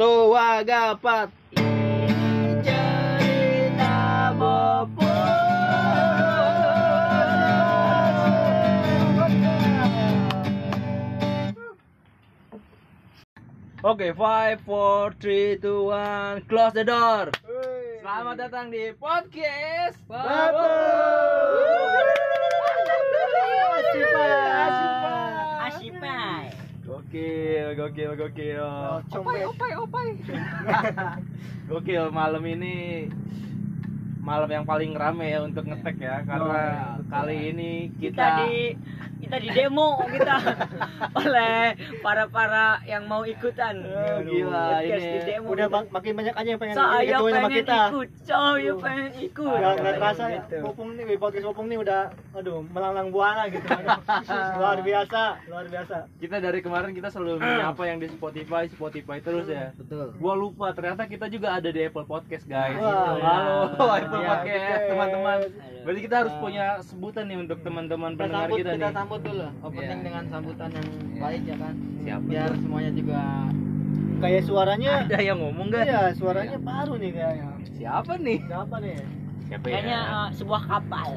Tua gapat. Cerita. Oke, five, four, three, two, one, close the door. Selamat datang di podcast Babu. Asipai. Gokil, gokil, gokil. Opai, opai, opai. Gokil malam ini malam yang paling rame ya untuk ngetek ya karena kali ini Kita kita, di kita di demo kita oleh para para yang mau ikutan. Eh, gila Podcast ini. di demo. udah mak- makin banyak aja yang pengen saya sama pengen kita ikut, saya pengen ikut. nggak nggak terasa Gitu. popung nih podcast popung nih udah aduh melanglang buana gitu luar biasa luar biasa kita dari kemarin kita selalu menyapa yang di Spotify, Spotify terus ya. Betul. Gua lupa ternyata kita juga ada di Apple Podcast guys. Wah, Halo ya. Apple Ya, Podcast teman-teman. Berarti kita harus punya sebutan nih untuk teman-teman pendengar kita nih. Sambut dulu opening Iya. dengan sambutan yang Iya. baik ya kan Siapa? biar semuanya juga kayak suaranya Ada yang ngomong gak? iya suaranya baru nih kayaknya Siapa nih? siapa nih Siapa Kayaknya uh, sebuah kapal.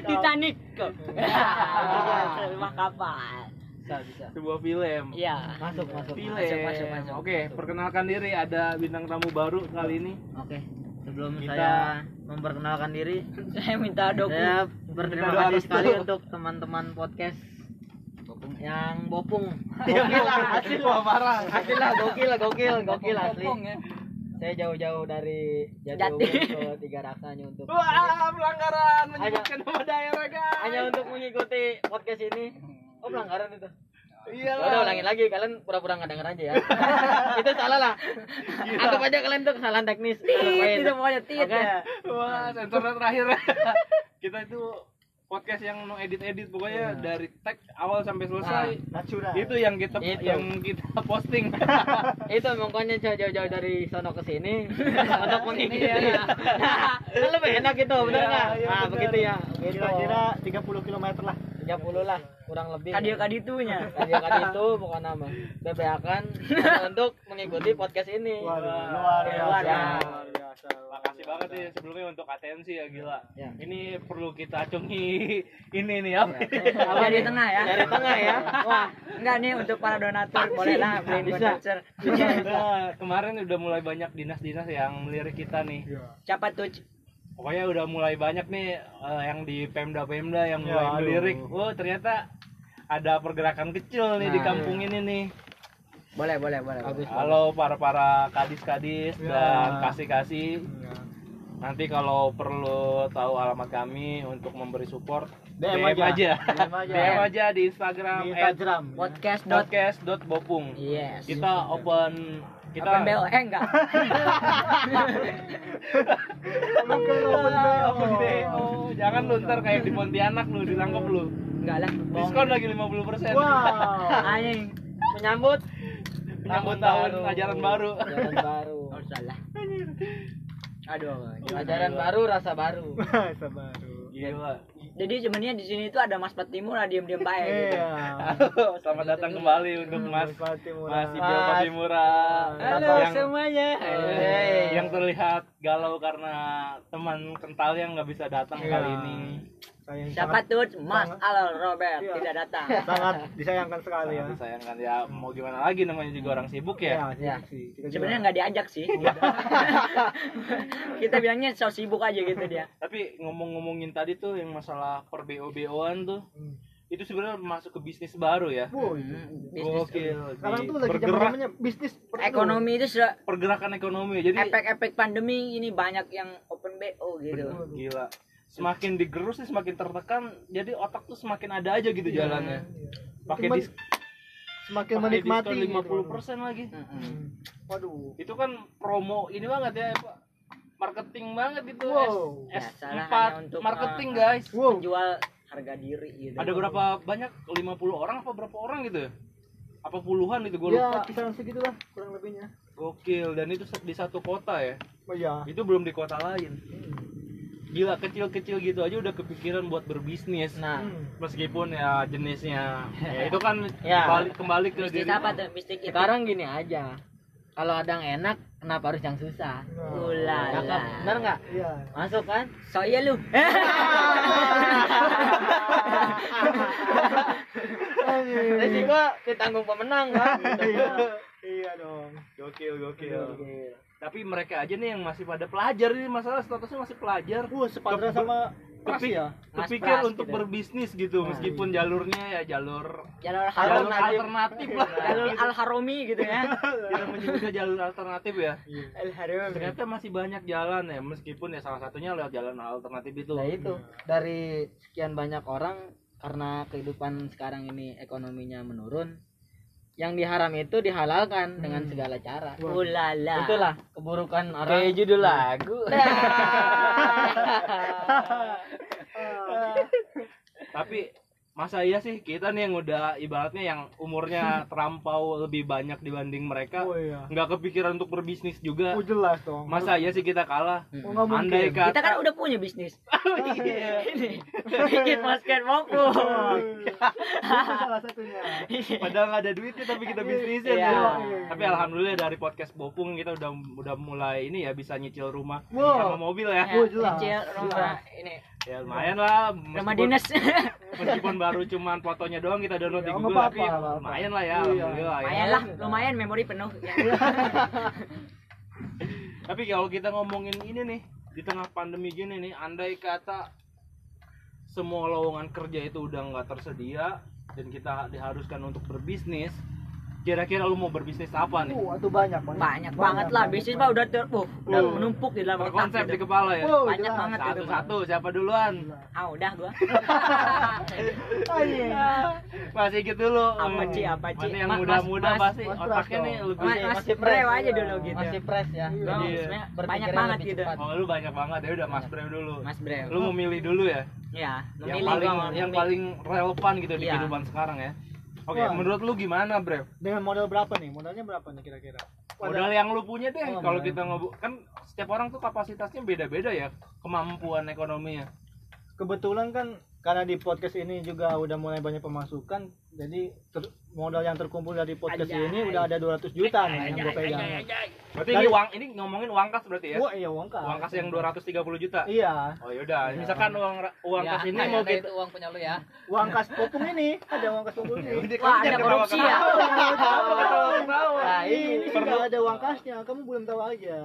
Titanic kok. sebuah kapal. bisa bisa Sebuah film. Iya. masuk masuk Film. Masuk, masuk, masuk. Oke, perkenalkan diri ada bintang tamu baru kali ini. oke sebelum Kita- saya memperkenalkan diri Saya minta doku. saya berterima Kita kasih sekali untuk teman-teman podcast yang bopung Gokil lah, asli wah parah. asli lah gokil gokil gokil asli Bopong ya. saya jauh-jauh dari Jati. Jati ke tiga raksanya untuk Wah, pelanggaran menyebutkan nama daerah guys. hanya untuk mengikuti podcast ini oh pelanggaran itu Iya Ya udah ulangin lagi kalian pura-pura nggak denger aja ya. itu salah lah. Anggap aja kalian tuh kesalahan teknis. Tit, itu pokoknya tit Oke. ya. Wah, sensornya terakhir. kita itu podcast yang no edit edit pokoknya dari tag awal sampai selesai. natural Itu yang kita Itu. yang kita posting. itu makanya jauh-jauh dari sono ke sini untuk mengikuti. Iya. kan lebih enak gitu, benar Iya, nggak? iya, nah, benar. begitu ya. Kira-kira 30 km lah 30 lah, kurang lebih. Kadio kaditunya. Kadio itu bukan nama. BBA-kan untuk mengikuti podcast ini. Luar luar biasa biasa. luar biasa Makasih banget nih sebelumnya untuk atensi ya gila. Ya. Ini perlu kita acungi ini nih apa? Apa di tengah ya? Dari tengah ya. Wah, Enggak nih untuk para donatur boleh lah beliin voucher. Kemarin udah mulai banyak dinas-dinas yang melirik kita nih. Siapa tuh? Pokoknya udah mulai banyak nih eh, yang di Pemda-Pemda yang Ya, mulai aduh. melirik. Oh, ternyata ada pergerakan kecil nih di Nah. kampung ini nih. Boleh, boleh, boleh. Bagus. Halo para para kadis-kadis Ya. dan kasih-kasih. Iya. Nanti kalau perlu tahu alamat kami untuk memberi support, DM DM, aja. aja. DM aja. DM aja di Instagram di Instagram Podcast dot podcast.bopung. Yes. Kita open kita Open BO eh enggak. open BO. Jangan lu ntar kayak di Pontianak lu ditangkap lu. Enggak lah. Diskon lagi 50%. wow Anjing. menyambut Menyambut tahun ajaran baru. Ajaran baru. Oh, salah. Aduh. Ajaran baru, rasa baru. bahasa baru Gila. Jadi sebenarnya di sini tuh ada Mas Timur lah diem-diem baik gitu. iya Halo, selamat datang kembali untuk Mas Fatih Murah. Mas Ibil Kopi Murah. Halo yang, semuanya. Hey. yang terlihat galau karena teman kentalnya nggak bisa datang Iya. kali ini. Sayang Siapa sangat- tuh? Mas sangat- Al Robert Iya. tidak datang. sangat disayangkan sekali ya Sangat disayangkan ya mau gimana lagi namanya juga orang sibuk ya. ya, sih. Kita juga- Sebenarnya nggak diajak sih. Kita bilangnya so sibuk aja gitu dia. Tapi ngomong-ngomongin tadi tuh yang masalah per BO-BO-an tuh Hmm. itu sebenarnya masuk ke bisnis baru ya. Wuh, Bisnis Gokil. sekarang tuh lagi zamannya bisnis ekonomi itu sudah pergerakan ekonomi. Jadi efek-efek pandemi ini banyak yang open BO gitu. Bener, gila. Semakin digerus sih semakin tertekan, jadi otak tuh semakin ada aja gitu jalannya. Pakai Cuman dis semakin pakai menikmati gitu. 50% lagi. Mm-mm. Hmm. waduh Itu kan promo ini banget ya, Pak. Marketing banget gitu. Wow. S, Ya, salah S4 hanya untuk, marketing, uh, guys. wow Menjual harga diri gitu. Ada berapa banyak? 50 orang apa berapa orang gitu ya? Apa puluhan gitu gue ya lupa. kisaran segitulah kurang lebihnya Gokil dan itu di satu kota ya. oh iya Itu belum di kota lain. Hmm. Gila kecil-kecil gitu aja udah kepikiran buat berbisnis Nah, Hmm. meskipun ya jenisnya ya itu kan Ya. balik kembali ke Bisnis diri apa tuh? Bisnis itu. sekarang gini aja. Kalau ada yang enak, kenapa harus yang susah? Ulala. Cakep, bener nggak? Iya. Masuk kan? So iya lu. Resiko ditanggung pemenang kan? Iya. Iya dong. gokil gokil tapi mereka aja nih yang masih pada pelajar ini masalah statusnya masih pelajar. Wah, sepadan sama Kepi- ya. Kepikir Pras untuk gitu. berbisnis gitu meskipun jalurnya ya jalur Jalur jalur alternatif. lah. Jalur Al Haromi gitu ya. kita menyebutnya jalur alternatif ya. Al Haromi. ternyata masih banyak jalan ya meskipun ya salah satunya lewat jalan alternatif itu. Nah itu. Dari sekian banyak orang karena kehidupan sekarang ini ekonominya menurun, yang diharam itu dihalalkan dengan segala cara. Ulala. Itulah keburukan orang. Kayak judul lagu. tapi masa iya sih kita nih yang udah ibaratnya yang umurnya terampau lebih banyak dibanding mereka Oh iya. nggak kepikiran untuk berbisnis juga Oh jelas dong. masa iya sih kita kalah Oh, andai kata Kita kan udah punya bisnis. iya. Ini. Bikin basket moku. Itu salah satunya. padahal nggak ada duitnya tapi kita bisnisin Iya. ya. tapi alhamdulillah dari podcast Bopung kita udah udah mulai ini ya bisa nyicil rumah Wow. sama mobil ya Oh, jelas. Kecil rumah ini ya lumayan lah rumah meskipun, dinas. meskipun baru cuman fotonya doang kita download di Ya, Google nggak tapi lumayan lah ya Iya. alhamdulillah ya. Lumayan lah, lumayan memori penuh. Ya. Tapi kalau kita ngomongin ini nih di tengah pandemi gini nih, andai kata semua lowongan kerja itu udah nggak tersedia dan kita diharuskan untuk berbisnis, kira-kira lu mau berbisnis apa nih? Uh, itu banyak banyak. Banyak banget lah, bisnis mah udah ter, uh, udah Uh. menumpuk di dalam otak Berkonsep di gitu. kepala ya. Oh, Banyak jelas. banget itu. Satu-satu siapa duluan? Ah, udah gua. Anjing. Masih gitu dulu. Apa, Ci? Apa, Ci? Masih yang Mas- muda-muda Mas- pasti Mas otaknya dong. nih lebih Mas- Mas masih fresh. aja dulu gitu. Masih fresh ya. Iya. Iya. sebenarnya banyak banget gitu. Oh, lu banyak banget ya udah Mas Brew dulu. Mas Brew. Lu mau milih dulu ya? Ya, yang memilih paling yang paling relevan gitu di Iya. kehidupan sekarang ya. Oke, Wah. menurut lu gimana, Brew? Dengan modal berapa nih? Modalnya berapa nih kira-kira? Modal yang lu punya deh. Oh, Kalau kita ngobrol kan setiap orang tuh kapasitasnya beda-beda ya, kemampuan ekonominya. Kebetulan kan karena di podcast ini juga udah mulai banyak pemasukan, jadi ter- modal yang terkumpul dari podcast Anjay. ini udah ada 200 juta nih yang gue pegang. Berarti ini Dari- uang ini ngomongin uang kas berarti ya? Wah, iya uang kas. Uang kas yang 230 juta. Iya, Oh yaudah, misalkan uang uang Ya, kas ini mau kita itu uang punya lu ya. uang kas popung ini ada uang kas popung ini. Wah, ada korupsi ya. Nah, ini sudah ada uang kasnya, kamu belum tahu aja.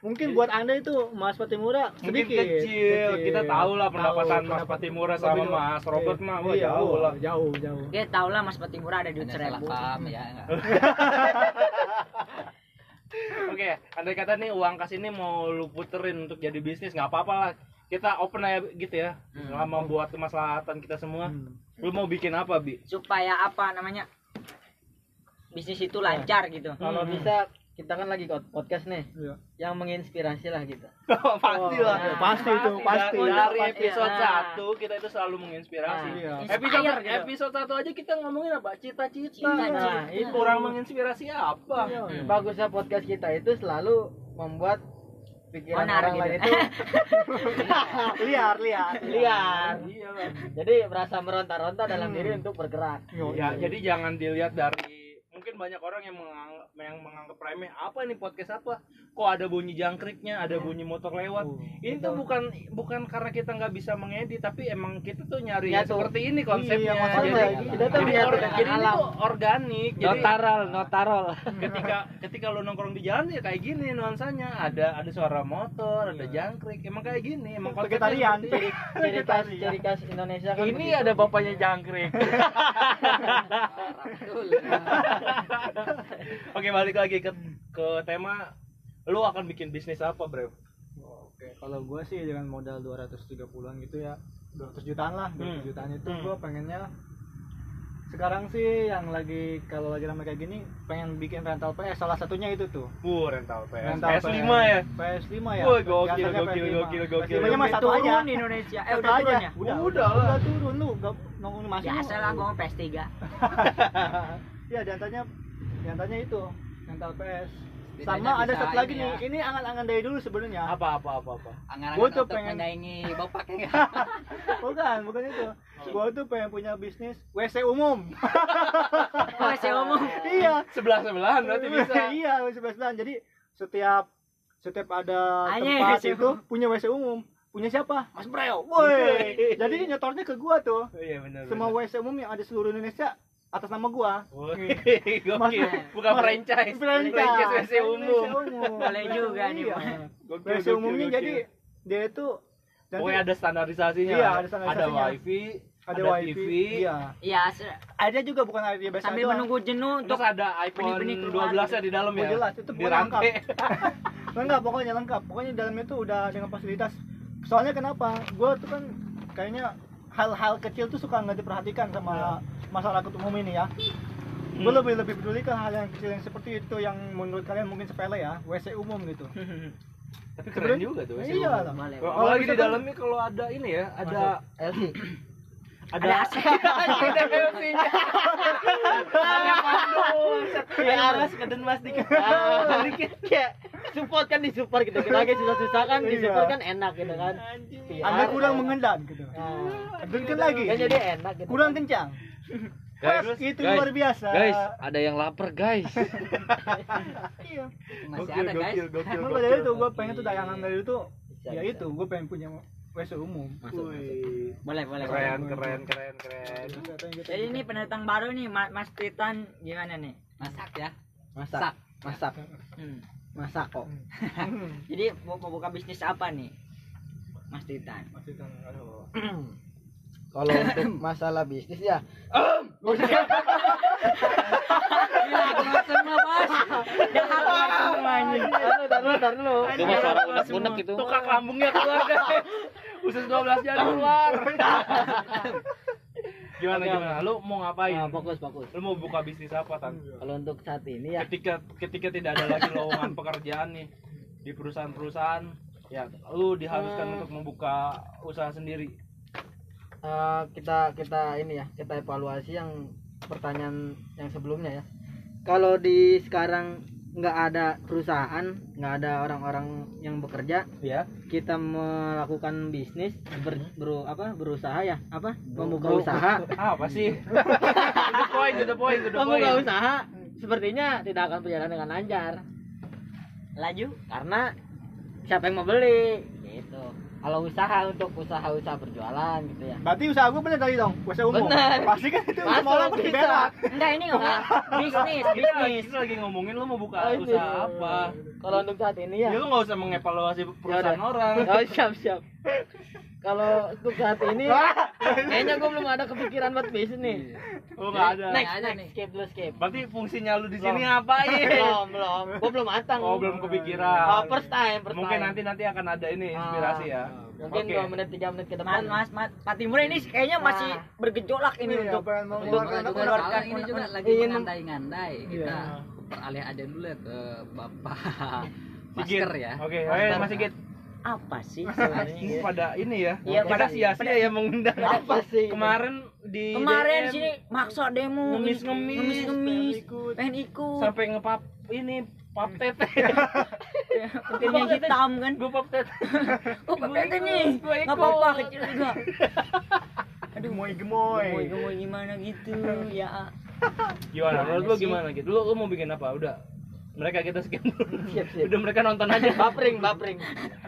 Mungkin buat anda itu Mas Patimura Mungkin sedikit. kecil. Kita tahu lah pendapatan Mas Patimura sama Mas Robert iya. mah, wah, Iya, jauh lah. Jauh, jauh. Dia tau lah Mas Patimura ada seribu. paham ya. enggak. Oke, andai kata nih uang kas ini mau lu puterin untuk jadi bisnis nggak apa-apa lah. Kita open aja gitu ya. Selama buat kemaslahatan kita semua. Hmm. Lu mau bikin apa, Bi? Supaya apa namanya? Bisnis itu lancar gitu. Kalau Hmm. bisa kita kan lagi pod- podcast nih Iya. yang menginspirasi lah gitu. pasti lah. Oh, pasti itu, pasti. Dari Pasti, episode ya. satu kita itu selalu menginspirasi. Nah, iya. Episode Inspire gitu. episode satu aja kita ngomongin apa? Cita-cita. Cita-cita. Nah, itu kurang menginspirasi apa? Iya. Hmm. Bagusnya podcast kita itu selalu membuat pikiran Onar orang gitu. lain itu liar, liar. liar. Iya. Jadi merasa meronta-ronta dalam diri untuk bergerak. Ya, jadi jangan dilihat dari mungkin banyak orang yang menganggap yang menganggap remeh apa ini podcast apa? Kok ada bunyi jangkriknya ada bunyi motor lewat? Oh, ini tuh bukan bukan karena kita nggak bisa mengedit tapi emang kita tuh nyari Nyatu. seperti ini konsepnya. Iya, jadi, gitu. Kita tuh jadi, or- jadi ini tuh organik jadi Notarol, notarol. ketika ketika lu nongkrong di jalan ya kayak gini nuansanya. Ada ada suara motor ada jangkrik emang kayak gini emang Vegetarian. Ciri khas ciri khas Indonesia kan ini ada bapaknya jangkrik Oke balik lagi ke ke tema lu akan bikin bisnis apa bro? Oke, kalau gua sih dengan modal 230-an gitu ya, 200 jutaan lah, 200 Hmm. jutaan itu Hmm. gua pengennya sekarang sih yang lagi kalau lagi ramai kayak gini pengen bikin rental PS salah satunya itu tuh Bu rental PS, rental PS5 ya. PS5 ya Wah, gokil, gokil, PS5. gokil, gokil. PS5 nya mah satu aja di Indonesia. Eh udah aja turun ya? udah Udah udah turun lu gak nongol masih Biasa lah gua mau PS3. ya di antaranya di antaranya itu rental PS. Sama ada satu lagi nih ini angan-angan dari dulu sebenarnya. Apa apa apa apa. Angan-angan Gua tuh pengen- menyaingi bapak ya. Bukan bukan itu. Gua tuh pengen punya bisnis WC umum. Oh, saya ngomong. iya. Sebelah sebelahan berarti bisa. iya sebelah sebelahan jadi setiap setiap ada Hanya tempat WC itu punya WC umum. Punya siapa? Mas Breo woi. Jadi nyetornya ke gua tuh. Oh, iya benar. semua WC umum yang ada seluruh Indonesia atas nama gua Woi, Mas- gokil. Bukan franchise. franchise WC umum. Boleh juga nih, iya. WC gokil, umumnya gokil. jadi dia itu nanti Pokoknya ada standarisasinya. Iya, ada standarisasinya. Ada wifi, ada, wifi TV, iya Iya, ada juga bukan ada biasa sambil doang. menunggu jenuh untuk terus ada iPhone benih-benih keluar 12 nya di dalam Oh, ya. jelas, itu di pokoknya rantai. lengkap pokoknya lengkap pokoknya dalamnya itu udah dengan fasilitas soalnya kenapa gue tuh kan kayaknya hal-hal kecil tuh suka nggak diperhatikan sama masyarakat umum ini ya gue Hmm. lebih lebih peduli ke hal yang kecil yang seperti itu yang menurut kalian mungkin sepele ya WC umum gitu Tapi keren Sebenarnya- juga tuh. WC iya umum. Kalau Kalau lagi di dalamnya kalau ada ini ya, ada LC ada Ada AC. ada MC-nya. Ada pandu. Kayak aras ke Denmas dikit. Dikit kayak support kan disupport gitu. Kita lagi susah-susah kan Iya. disupport kan enak gitu kan. anda PR, kurang ya. mengendam gitu Nah, Kenceng lagi kan jadi enak gitu. kurang kencang Guys, itu guys, luar biasa Guys, ada yang lapar, guys. iya Masih Gokil, ada guys gokil, gokil, itu gue pengen tuh dayangan dari itu Bisa, ya bisa. itu gue pengen punya WC umum Masuk, Boleh, boleh. Keren, boleh. keren, keren, keren. Jadi ini pendatang baru nih, Ma- Mas Titan gimana nih? masak ya Masak, masak, Hmm. Masak kok. Jadi mau, mau buka bisnis apa nih? Mas Titan. Kalau untuk masalah bisnis ya, semua bos Dah keluar semua anjing. taruh, taruh, taruh. Itu mah suara unek-unek itu. Tukang lambungnya keluar, guys. Usus 12 jari keluar. gimana Oke, gimana? Lu mau ngapain? Nah, fokus, fokus. Lu mau buka bisnis apa, Tan? Kalau untuk saat ini ya, Ketika ketika tidak ada lagi lowongan pekerjaan nih di perusahaan-perusahaan, ya lu diharuskan Hmm. untuk membuka usaha sendiri. eh, kita kita ini ya, kita evaluasi yang pertanyaan yang sebelumnya ya. Kalau di sekarang nggak ada perusahaan, nggak ada orang-orang yang bekerja, Ya. kita melakukan bisnis ber, beru- apa berusaha ya apa membuka Bro, usaha Ah, apa sih? the point, the point, the membuka point. usaha sepertinya tidak akan berjalan dengan lancar Laju. karena siapa yang mau beli gitu kalau usaha untuk usaha-usaha berjualan gitu ya Berarti usaha gue bener tadi dong, WC umum. Bener. Pasti kan itu Masuk, semua orang berak. Enggak ini enggak. bisnis, bisnis. kita lagi ngomongin lu mau buka Oh, itu. usaha apa? kalau untuk saat ini ya Ya lu nggak usah mengevaluasi perusahaan Yaudah. orang. oh siap siap kalau untuk saat ini kayaknya gue belum ada kepikiran buat bisnis nih Oh, nggak ada. next Ada next nih. skip dulu skip Berarti fungsinya lu di sini Belum. ngapain? belum belum gue belum matang Oh, belum kepikiran. oh, first time first Mungkin time. nanti nanti akan ada ini inspirasi ya. mungkin dua menit tiga menit ke Mas, depan Mas, Mas, Pak Timur ini kayaknya masih Nah. bergejolak ini Iya, untuk untuk mengeluarkan apa? ini juga lagi ingin- mengandai-ngandai kita Iya. beralih aja dulu ya ke bapak Sigit. masker ya Oke, oke Mas Sigit. Apa sih sebenarnya? pada ini ya. Iya, pada- sia-sia ya mengundang. apa sih Kemarin di Kemarin DM, sini maksa demo Ngemis-ngemis, ngemis, ngemis, pengen ikut. pengen ikut. sampai ngepap ini pap tete. Putihnya hitam kan. Gue pap tete. Oh, tete nih. Enggak apa-apa kecil juga. Aduh, Gemoy gemoy. gemoy gemoy gimana gitu ya. Gimana? Menurut lu gimana gitu? Lu, lu mau bikin apa? Udah. Mereka kita sekian dulu. Siap, siap. Udah mereka nonton aja. bapring bapring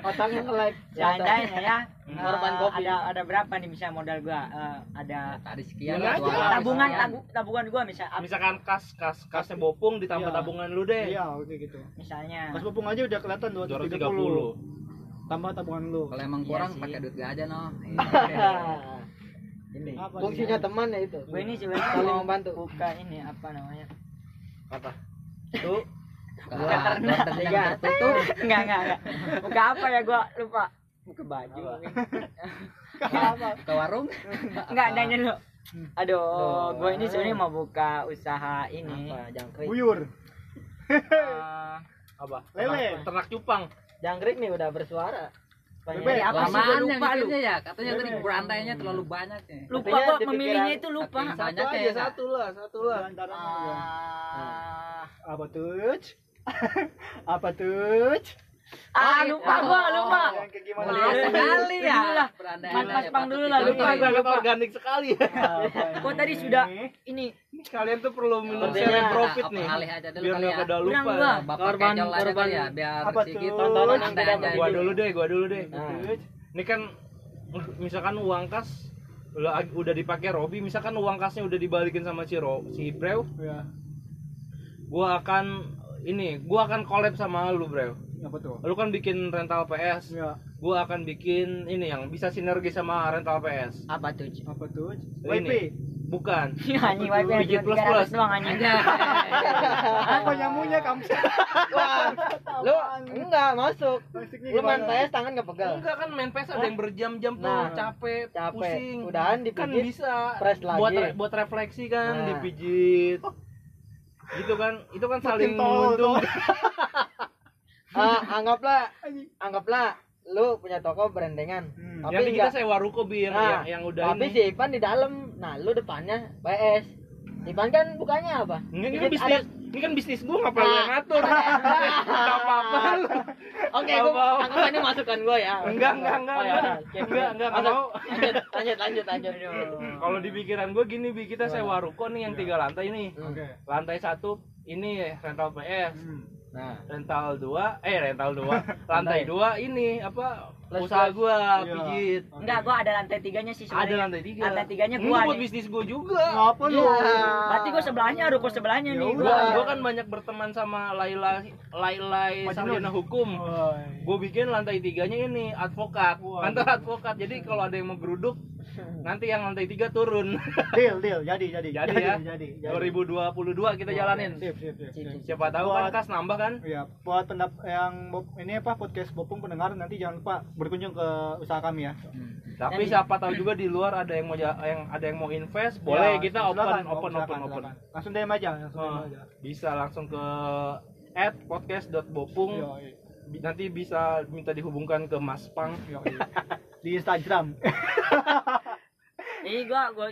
otaknya nge like Seandainya ya. Korban eh, ada ada berapa nih misalnya modal gua? Eh, ada tadi sekian aja. tabungan tabu, tabungan gua misal Misalkan kas kas kasnya bopung ditambah Iya. tabungan lu deh. Iya, oke gitu. misalnya Mas Pupung aja udah kelihatan 230. 230. Tambah tabungan lu. kalau emang Iya kurang sih. pakai duit gajah no ini Apa fungsinya sih? teman ya itu gue ini sebenarnya Saling mau membantu. buka ini apa namanya Apa? Tuh. Kalau ordernya tertutup. Enggak enggak enggak buka apa ya? Gua lupa. Buka baju. Ke warung? Enggak nanya lu aduh Loh. gue ini sebenarnya mau buka usaha ini. Apa? Jangkrik. Buyur. Eh, Apa? Lele. Ternak, cupang. jangkrik nih udah bersuara. Bebek. apa sih gua yang lupa lu. ya. Katanya tadi Bebek. berandainya terlalu banyak ya. Lupa Katanya gua di memilihnya itu lupa. Satu aja, ya, satu lah, satu lah. Antara Ah, apa tuh? Apa tuh? Ah, lupa gua, lupa. Gimana? Mulia sekali ya. Mas- mas ya, Pang dulu lah, lupa gua. sangat organik sekali ya. Kok tadi sudah ini kalian tuh perlu minum Sepertinya seren profit nih. alih aja dulu Biar kali nggak ya. pada lupa. gua. Bapak Korban- korban- ya biar apa sedikit tuh? Tontonan aja. Gua dulu deh, gua dulu deh. Tuh. Ini kan misalkan uang kas udah udah dipakai Robi, misalkan uang kasnya udah dibalikin sama si Ro, si Brew, Ya. gua akan ini, gua akan collab sama lu, Brew. Apa tuh? Lu kan bikin rental PS, Ya. gua akan bikin ini yang bisa sinergi sama rental PS. apa tuh? Apa tuh? Ini. WP. Bukan. Wifi Pijit yang plus 300 plus. doang anjing. Apa nyamunya kamu? Lu enggak masuk. Lu main? PS tangan enggak pegal. Enggak kan main PS ada yang berjam-jam tuh Nah, capek, capek. pusing. Udahan kan dipijit, bisa press lagi. buat re- buat refleksi kan Nah. dipijit. Gitu kan. Itu kan saling tol, menguntungkan. Ah, anggaplah anggaplah lu punya toko berendengan. Hmm. Tapi Nanti kita enggak sewa ruko bi yang, Nah, yang, yang udah tapi ini. si Ipan di dalam. Nah, lu depannya PS. Ipan kan bukannya apa? Ini, ini kan bisnis, ini kan bisnis gua ngapain lu yang ngatur? Enggak apa-apa. lu. Oke, Apa- gua anggap ini masukan gua ya. Enggak, enggak, enggak, Oh, ya enggak. Oke. Enggak, enggak, enggak Masuk. mau. Lanjut, lanjut, lanjut, lanjut. Kalau di pikiran gua gini bi kita sewa ruko nih yang tiga lantai nih. Hmm. Oke. Lantai satu ini rental PS. Hmm. Nah, rental dua eh rental dua lantai dua ini apa usaha gua Iya. pijit Enggak, gua ada lantai tiganya sih ada sebenarnya. lantai tiga Lantai tiganya Ini gua buat nih. bisnis gua juga Ngapa lu? Berarti gua sebelahnya, ruko sebelahnya nih. gua Gua. gua kan banyak berteman sama Laila Lailai Majnun. sarjana hukum gua bikin lantai tiganya ini advokat kantor advokat jadi kalau ada yang mau geruduk nanti yang lantai tiga turun Deal, deal. Jadi, jadi. Jadi ya. Jadi, jadi. 2022 kita jalanin Sip, sip, sip. sip. siapa tahu kan Buat- kas nambah kan Ya, buat pendap yang ini apa podcast Bopung pendengar nanti jangan lupa berkunjung ke usaha kami ya. tapi Dan- siapa tahu juga di luar ada yang mau yang ada yang mau invest boleh Ya, kita open silakan, open silakan, open open silakan. Langsung DM aja, langsung DM Oh, aja. bisa langsung ke at podcast.bopung Bi- nanti bisa minta dihubungkan ke Mas Pang. Di Instagram. Ini gua gua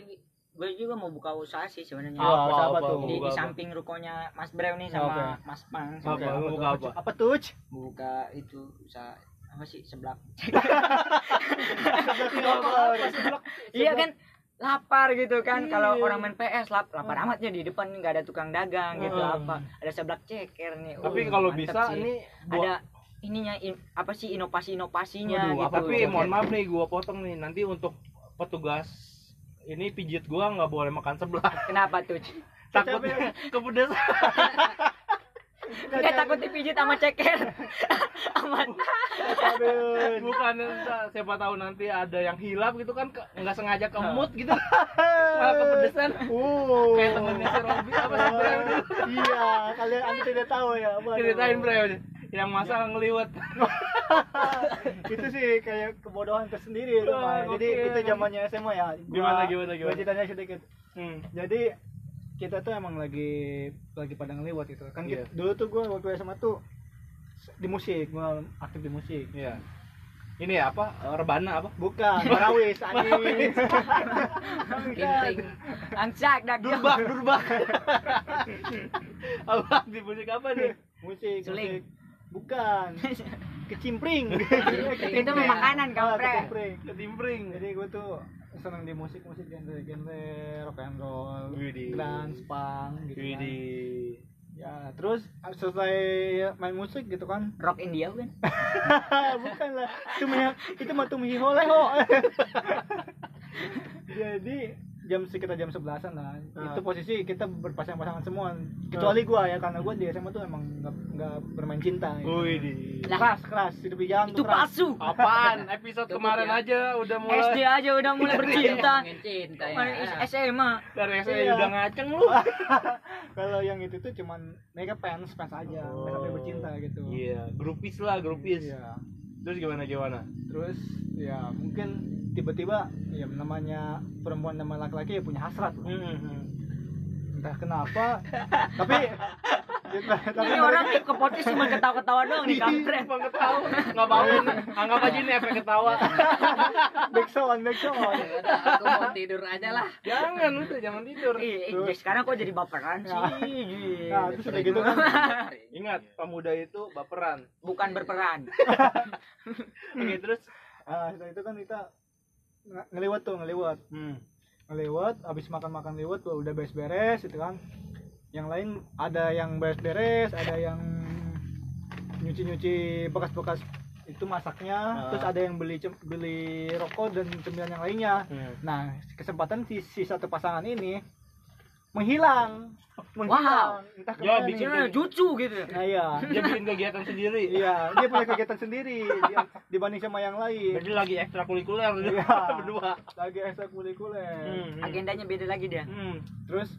gua juga mau buka usaha sih sebenarnya. Wah, siapa tuh? di, di apa? samping rukonya Mas Brew nih sama Oke. Mas Pang Apa? Tuh? buka apa? Apa tuh? Buka itu usaha apa sih seblak iya kan lapar gitu kan kalau Iya. orang main PS lap, lapar amatnya di depan nggak ada tukang dagang gitu Hmm. apa ada seblak ceker nih tapi Uh, kalau mantep bisa sih. ini ada buat ininya in- apa sih inovasi inovasinya Waduh, gitu tapi mohon maaf nih gua potong nih nanti untuk petugas ini pijit gua nggak boleh makan sebelah kenapa tuh takutnya kepedesan nggak takut dipijit sama ceker Aduh. bukan siapa tahu nanti ada yang hilap gitu kan nggak sengaja kemut gitu malah kepedesan Uh. kayak temennya si Robi apa sih Iya, kalian anda tidak tahu ya. Ceritain Bre. Yang masa ngeliwat itu sih kayak kebodohan tersendiri itu Mas. Jadi itu zamannya SMA ya. Gua- Gimana, gimana, gimana? ceritanya sedikit. hmm. Jadi kita tuh emang lagi lagi pada ngeliwat itu. Kan Iya. kita- dulu tuh gua waktu SMA tuh di musik, gua aktif di musik. Iya. Ini ya apa? Rebana apa? Bukan, Marawis, anjing. Dah dia. Durbak, durbak. apa di musik apa nih? musik, Suling. musik. Bukan. Kecimpring. itu mah makanan Ah, kampret kecimpring. Ketimpring. Jadi gue tuh senang di musik musik genre genre rock and roll, grunge, punk gitu kan. Widih. Ya, terus selesai main musik gitu kan. rock India kan Bukan lah. Itu mah itu mah tuh hiholeho. Jadi jam sekitar jam sebelasan lah. Ah. Itu posisi kita berpasang-pasangan semua. Kecuali gua ya karena gua di SMA tuh emang nggak nggak bermain cinta. Gitu. Lah, Keras keras hidup di jalan itu tuh keras. palsu Apaan? Episode kemarin ya. aja udah mulai SD aja udah mulai bercinta Ngomongin cinta ya. Mana SMA dari SD Iya. udah ngaceng lu. Kalau yang itu tuh cuman mereka fans fans aja, nggak sampai bercinta gitu. Iya, grupis lah, grupis. Iya. Terus gimana gimana? Terus ya mungkin tiba-tiba ya namanya perempuan sama laki-laki ya punya hasrat loh. Hmm. Entah kenapa tapi tapi ini orang ke podcast cuma ketawa-ketawa doang nih kampret Bang ketawa. Enggak apa-apa. Anggap aja ini efek ketawa. backsound backsound Ya udah, aku mau tidur aja lah. Jangan udah jangan tidur. Ih, eh, sekarang kok jadi baperan sih nah terus udah gitu kan Ingat, pemuda itu baperan. bukan berperan Oke, terus ah setelah itu kan kita nge- ngelewat tuh ngelewat hmm. Ngelewat habis makan makan lewat tuh udah beres beres itu kan yang lain ada yang beres beres ada yang nyuci nyuci bekas bekas itu masaknya Ah. terus ada yang beli beli rokok dan cemilan yang lainnya Hmm. nah kesempatan si, si satu pasangan ini menghilang menghilang entah Ya, ke mana bikin nih. Cuma jutsu gitu nah iya Dia bikin kegiatan sendiri. iya dia punya kegiatan sendiri dia- dibanding sama yang lain Berarti lagi ekstrakurikuler Iya. berdua. lagi ekstrakurikuler Hmm. agendanya beda lagi dia Hmm. terus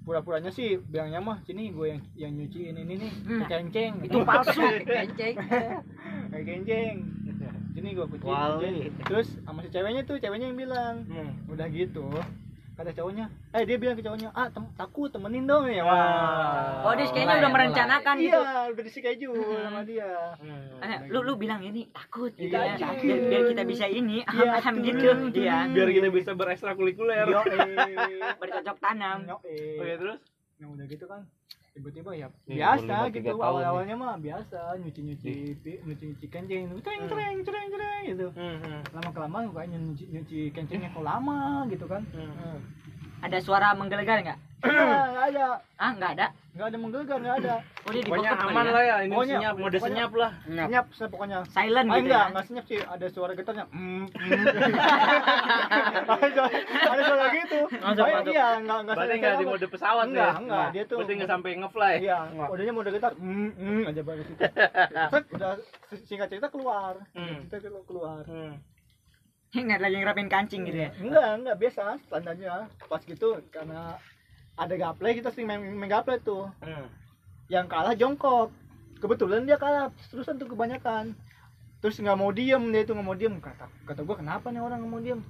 pura-puranya sih bilangnya mah sini gue yang yang nyuciin ini nih Hmm. kenceng itu palsu Kenceng. kayak kenceng sini gue kucing terus sama si ceweknya tuh ceweknya yang bilang Hmm. udah gitu kata cowoknya? Eh dia bilang ke cowoknya ah tem takut temenin dong. Ya Wah. oh dia kayaknya Mulai, udah mulai. merencanakan gitu. Iya udah di schedule sama dia. Hmm. Eh, lu lu bilang ini takut gitu Iya, ya. biar, biar kita bisa ini Iya, aham tuh, gitu. Tuh. iya Biar kita bisa berekstrakurikuler. yo bercocok tanam. Oke, terus? Nah udah gitu kan tiba-tiba ya Iya, biasa gitu awal awalnya mah biasa nyuci nyuci nyuci nyuci kencing cereng cereng cereng cereng gitu Hmm. hmm. lama kelamaan kayaknya nyuci nyuci kencingnya kok lama gitu kan Hmm. Ada suara menggelegar nggak Nggak, nggak ada ah nggak ada nggak ada menggelegar nggak ada oh dia Pokoknya aman ya? lah ya, ini Pokoknya- senyap, mode pokoknya- senyap lah. senyap senyap pokoknya silent Ah, gitu enggak, ya enggak senyap sih. Ada suara getarnya. Mm, mm. ada, suara, ada suara gitu. Masuk, Oh, masuk. Iya, enggak enggak Berarti nggak di mode pesawat Enggak, ya? enggak, dia tuh- Berarti nggak sampai ngefly. Iya, Enggak. udahnya mode getar. Mm, mm, aja. Set, udah singkat cerita keluar. Hmm. Kita keluar. Hmm. ingat lagi ngerapin kancing gitu ya? Enggak, enggak biasa standarnya. Pas gitu karena ada gaple kita sering main, main gaple tuh. Hmm. Yang kalah jongkok. Kebetulan dia kalah terusan tuh kebanyakan. Terus nggak mau diem dia itu nggak mau diem. Kata kata gua kenapa nih orang nggak mau diem?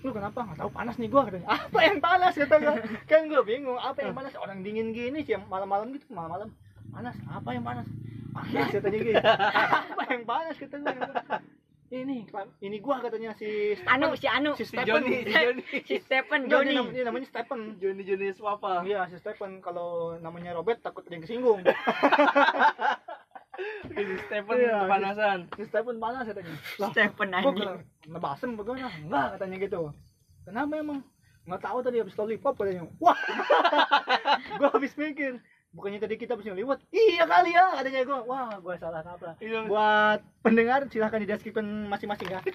Lu kenapa? Nggak tahu panas nih gua katanya. Apa yang panas? kata gua. Kan gua bingung apa yang panas? Orang dingin gini sih malam-malam gitu malam-malam. Panas apa yang panas? Panas katanya gitu. Apa yang panas? kata gua ini ini gua katanya si Stephen. anu si anu si Si Stephen Johnny, si Johnny. si Stephen Johnny nam- dia namanya Stephen Johnny Johnny Swapa. Iya, si Stephen kalau namanya Robert takut ada yang kesinggung. Si Stephen Iya, kepanasan. Si Stephen panas katanya. Lah, Stephen kena- nebasem bagaimana? Enggak katanya gitu. Kenapa emang? Enggak tahu tadi habis lollipop katanya. Wah. gua habis mikir. Bukannya tadi kita habis liwat? Iya kali ya katanya gua. Wah, gua salah kaprah. Iya. Buat pendengar silahkan dideskripsikan masing-masing ya.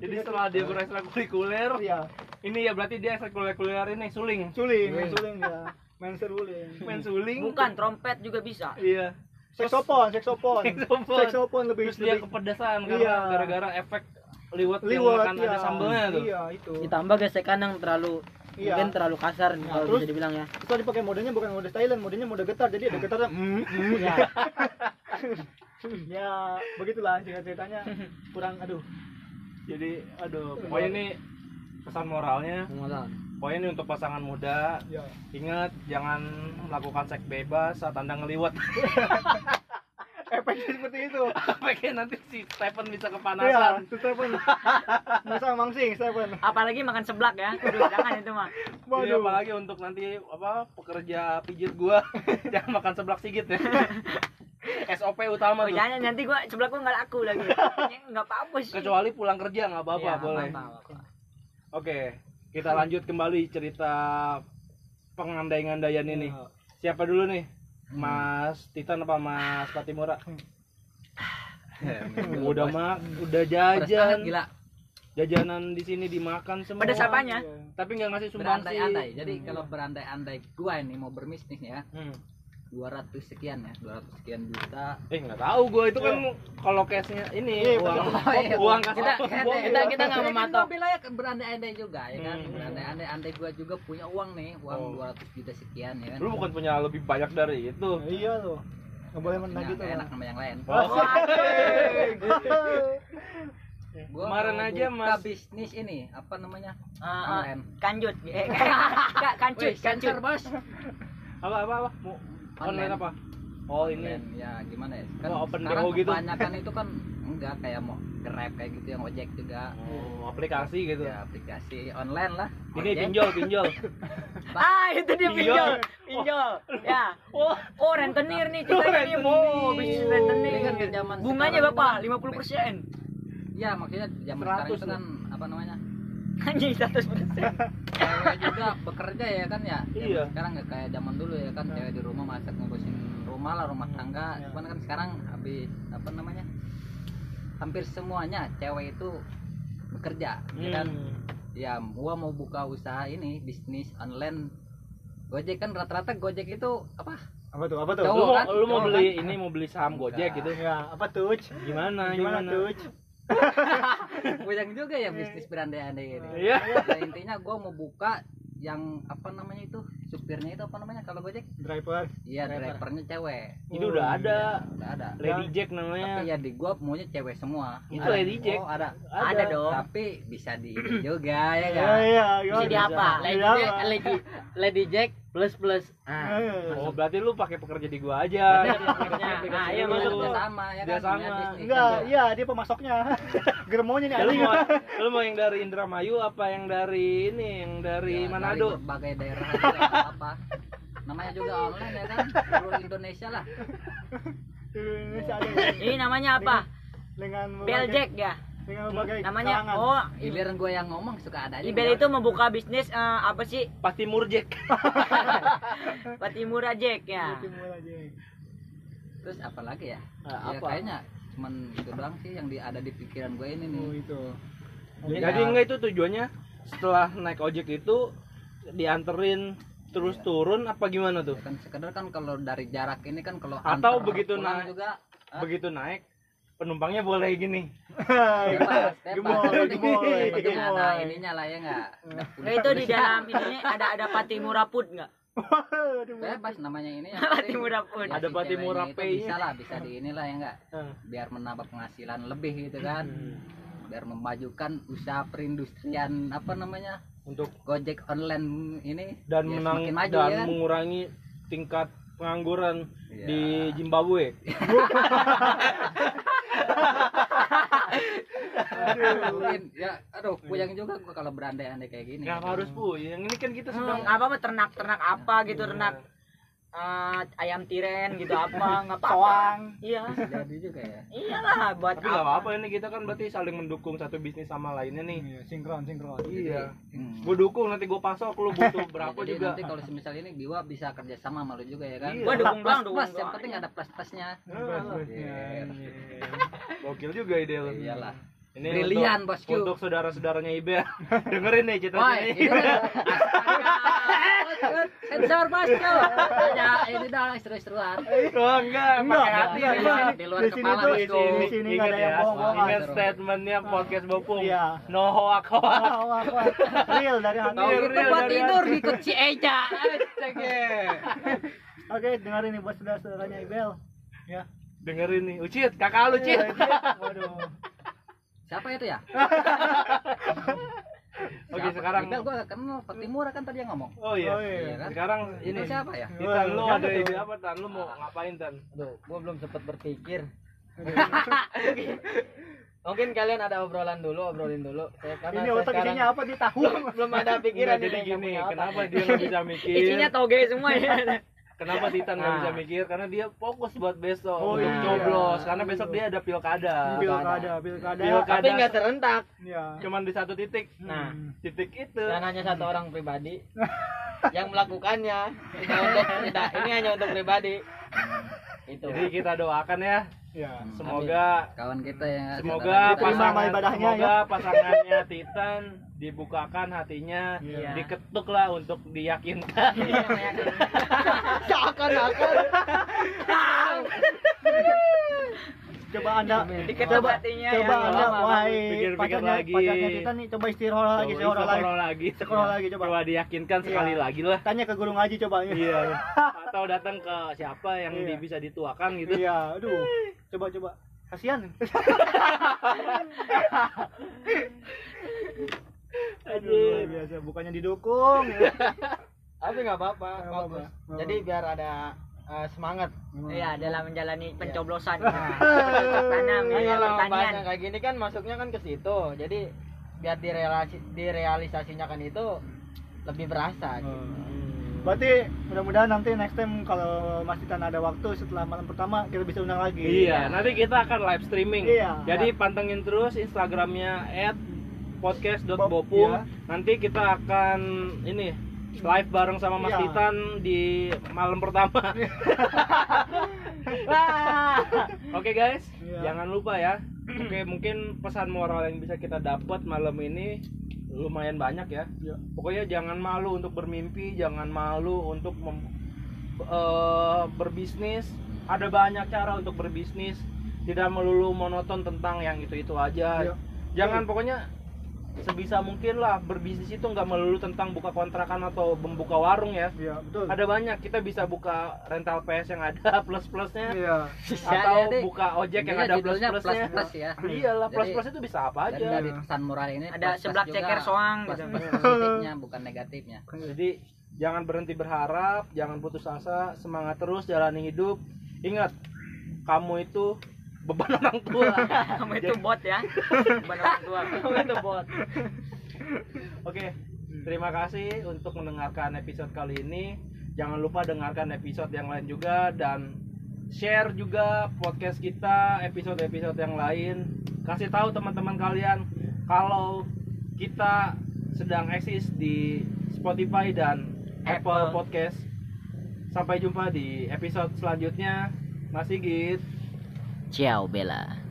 Jadi setelah dia berekstrakurikuler, Iya, ini ya berarti dia ekstrakurikuler ini suling. suling, main suling ya. Main seruling. Main suling. bukan trompet juga bisa Iya. Seksopon, seksopon. Seksopon. Seksopon lebih Terus dia lebih kepedesan Iya. karena gara-gara efek liwat, yang liwat iya. ada sambelnya tuh. Iya, itu. ditambah gesekan yang terlalu Iya. mungkin terlalu kasar nih Nah, kalau terus- bisa dibilang ya Itu dipakai modenya bukan mode silent, modenya mode getar. Jadi ada getarnya. Mm, mm, ya. ya, begitulah cerita ceritanya. Kurang aduh. Jadi aduh, pokoknya ini pesan moralnya, Masalah. pokoknya ini untuk pasangan muda, Ya. ingat jangan melakukan seks bebas saat anda ngeliwat. Efeknya seperti itu. Efeknya nanti si Stephen bisa Iya, kepanasan. itu Stephen. Bisa mangsing Stephen. apalagi makan seblak ya Aduh, jangan itu mah Waduh. apalagi untuk nanti apa pekerja pijit gua jangan makan seblak sigit ya. SOP utama oh, tuh. jangan nanti gua seblak gua nggak laku lagi Ya, nggak apa-apa sih Kecuali pulang kerja nggak apa-apa Iya, boleh. apa-apa. Oke, kita lanjut kembali cerita pengandai-ngandaian ini. Siapa dulu nih? Mas Titan apa Mas Patimura? udah mak, udah jajan, gila. jajanan di sini dimakan semua. Pedas apanya? Tapi nggak ngasih sumbangsi. Berandai-andai. Jadi kalau berandai-andai gua ini mau berbisnis ya, Hmm. 200 sekian ya, 200 sekian juta. Eh nggak tahu gue itu kan kalau cashnya ini Iya, uang betul. iya. uang kas Kita uang- kita kita, kita nggak uang- mematok. Bilang ya berandai-andai juga ya kan. Hmm. Berandai-andai andai gua juga punya uang nih, uang Oh. 200 juta sekian ya kan. Lu bukan punya lebih banyak dari itu. Iya loh. Nggak boleh menang gitu. nggak enak sama yang lain. Oh. Gua Kemarin aja, Mas. bisnis ini, apa namanya? Online. kanjut eh, Ka- kancut kancut Bos. Apa apa apa? Mau online Online. apa? Oh ini. Online, ya gimana ya? Kan Oh, open sekarang gitu. kebanyakan itu kan enggak kayak mau grab kayak gitu yang ojek juga Oh, aplikasi gitu. ya aplikasi online lah Ini Ojek. pinjol, pinjol. Ah, itu dia Pinjol. pinjol. Pinjol. Ya. Wah, Oh, rentenir nih kita Oh, ini. Oh, rentenir. bisnis kan rentenir. ke zaman Bunganya berapa? kan 50%. ya maksudnya zaman 100 sekarang itu kan apa namanya Anjing 100%. cewek juga bekerja ya kan ya Zaman Iya. sekarang nggak kayak zaman dulu ya kan cewek di rumah masak ngurusin rumah lah rumah tangga Iya. cuman kan sekarang habis apa namanya hampir semuanya cewek itu bekerja ya kan Hmm. ya gua mau buka usaha ini bisnis online Gojek kan rata-rata Gojek itu apa Apa tuh? Apa tuh? Lu Cowok mau, kan? lu mau Cowok beli ini mau beli saham Gojek gitu. Ya, apa tuh? Gimana? Gimana Gimana? tuh? Bujang juga ya bisnis berandai-andai ini Iya. Ya, intinya gua mau buka yang apa namanya itu supirnya itu apa namanya kalau Gojek Driver. iya drivernya cewek Itu udah ada. udah ada Lady Jack tapi namanya. ya di gua maunya cewek semua Itu Ada. Lady Jack. oh ada Ada dong. tapi bisa di juga ya Iya, kan iya. Bisa di apa? Lady Lady Jack, Lady, Lady Jack plus plus. Ah. Oh, berarti lu pakai pekerja di gua aja. Ah, iya, Itu maksud dia sama ya Dia kan sama. Enggak, kan. iya dia pemasoknya. Germonya nih Ya, lu mau lu mau yang dari Indramayu apa yang dari ini yang dari Ya, Manado? berbagai daerah juga apa namanya juga online ya kan seluruh Indonesia lah Indonesia. Ini namanya apa? dengan Beljek ya. Namanya kalangan. oh giliran gue yang ngomong suka ada aja Ibel itu membuka bisnis eh, apa sih? Pasti Murjek. Patimura Jack ya. Timur aja. terus apa lagi ya Ah, ya apa? kayaknya cuman itu doang sih yang di, ada di pikiran gue ini nih Oh itu. Jadi enggak itu tujuannya setelah naik ojek itu dianterin terus turun apa gimana tuh? Ya kan sekedar kan kalau dari jarak ini kan kalau Atau antar begitu naik- juga Begitu naik penumpangnya boleh gini. bebas Yang penting- gemoy, yang penting ada gemoy. ininya lah ya enggak Nah, itu di dalam ini ada ada Patimura Put enggak? Waduh. bebas namanya ini yang Patimura Put. Ada Patimura itu Pay-nya. bisa lah bisa di inilah ya enggak Nah, biar menambah penghasilan lebih gitu kan Hmm. biar memajukan usaha perindustrian apa namanya Untuk Gojek online ini dan ya menang semakin maju dan ya kan? mengurangi tingkat pengangguran Iya. di Zimbabwe. Mungkin ya aduh puyang juga gua kalau berandai-andai kayak gini. Nggak harus bu, yang ini kan kita sedang Hmm, apa mah ternak-ternak apa gitu ternak eh, ayam tiren gitu apa nggak apa Soang. Iya. jadi juga ya Iyalah buat tapi nggak apa-apa ini kita kan berarti saling mendukung satu bisnis sama lainnya nih. Iya, sinkron, sinkron. Iya. Hmm. Gue dukung nanti gue pasok lu butuh berapa Jadi juga. nanti kalau semisal ini Biwa bisa kerja sama sama lu juga ya kan Iya. Gua dukung plus, doang, dukung plus yang penting aja. ada plus plusnya Iya. Gokil juga ide lu. iyalah Ini Brilian, untuk, bosku. untuk saudara-saudaranya Ibe. Dengerin nih cita-citanya. ini sensor bosku. Ya, ini dah seru-seruan. Oh enggak, Enggak, pakai hati enggak, di enggak. Di luar Di sini kepala tuh- bosku. di sini nggak ada yang ya, bohong-bohongan. ingat statementnya podcast Bopung. Iya. No hoak wah. Real dari hati. Dari tidur ikut si Eja. Oke, dengerin nih buat saudara-saudaranya Ibel. Ya. Dengerin nih, Ucit, kakak lu Cit. Iya. Waduh. Siapa itu ya? Oke, Siapa? sekarang Ibel gua gak kenal, Patimura kan tadi yang ngomong. Oh iya. Oh, iya. Iya kan? Sekarang Ini siapa ya? Titan lu ada ide apa Tan? Lu mau ngapain Tan? Aduh, gua belum sempat berpikir. Mungkin kalian ada obrolan dulu, obrolin dulu. Saya karena Ini saya otak sekarang isinya apa di tahu? belum ada pikiran Enggak, jadi ini, nggak gini, kenapa dia nggak bisa mikir? Isinya toge semua ya. Kenapa Titan nggak Nah. bisa mikir? Karena dia fokus buat besok Oh, untuk iya. coblos. Karena besok dia ada pilkada. Pilkada, pilkada. Pilkada. Tapi nggak serentak. Ya. Cuman di satu titik. Nah, Titik itu. dan hanya satu orang pribadi yang melakukannya. Tidak untuk tidak, ini hanya untuk pribadi. Itu. Jadi kita doakan ya. Ya. Semoga Kawan kita yang semoga pasangan ibadahnya, semoga pasangannya Titan dibukakan hatinya, Iya. diketuk lah untuk diyakinkan. Seakan-akan. Coba anda Diketuk coba, hatinya coba ya. anda wahai Pikir-pikir pacarnya lagi. pacarnya kita nih coba istirahat lagi sekolah lagi sekolah lagi. Sekolah lagi, coba. Coba diyakinkan sekali Iya. lagi lah. tanya ke guru ngaji coba Iya. Atau datang ke siapa yang Iya. bisa dituakan gitu. iya aduh coba coba kasihan luar biasa bukannya didukung Tapi nggak apa-apa, bagus. Jadi biar ada eh, semangat Iya, dalam menjalani pencoblosan. Nah. Tanam ya, pertanian. bahasa kayak gini kan masuknya kan ke situ jadi biar direlasi direalisasinya kan itu lebih berasa gitu. Berarti mudah-mudahan nanti next time kalau Mas Titan ada waktu setelah malam pertama kita bisa undang lagi. Iya, nanti kita akan live streaming. Iya. Jadi pantengin terus Instagramnya @podcast.bopum. Iya. Nanti kita akan ini live bareng sama Mas Iya. Titan di malam pertama. Oke guys, Iya. jangan lupa ya. Oke, mungkin pesan moral yang bisa kita dapat malam ini lumayan banyak ya. Iya. Pokoknya jangan malu untuk bermimpi, jangan malu untuk mem- eh, berbisnis. Ada banyak cara untuk berbisnis. Tidak melulu monoton tentang yang itu-itu aja. Iya. Jangan pokoknya sebisa mungkin lah berbisnis itu nggak melulu tentang buka kontrakan atau membuka warung ya. Iya, betul. Ada banyak kita bisa buka rental PS yang ada plus-plusnya Iya. atau jadi buka ojek yang intinya ada judulnya plus-plusnya. plus plus ya Iyalah, Jadi- plus-plus itu bisa apa aja. dari pesan moral ini Ada seblak ceker soang plus gitu. plus positifnya bukan negatifnya Jadi jangan berhenti berharap, jangan putus asa, semangat terus jalani hidup. Ingat, kamu itu beban orang tua. Kamu itu bot ya. Beban orang tua. kamu itu bot. Oke, terima kasih untuk mendengarkan episode kali ini. Jangan lupa dengarkan episode yang lain juga dan share juga podcast kita, episode-episode yang lain. Kasih tahu teman-teman kalian kalau kita sedang eksis di Spotify dan Apple Apple. Podcast. Sampai jumpa di episode selanjutnya. Mas Sigit. Ciao Bella.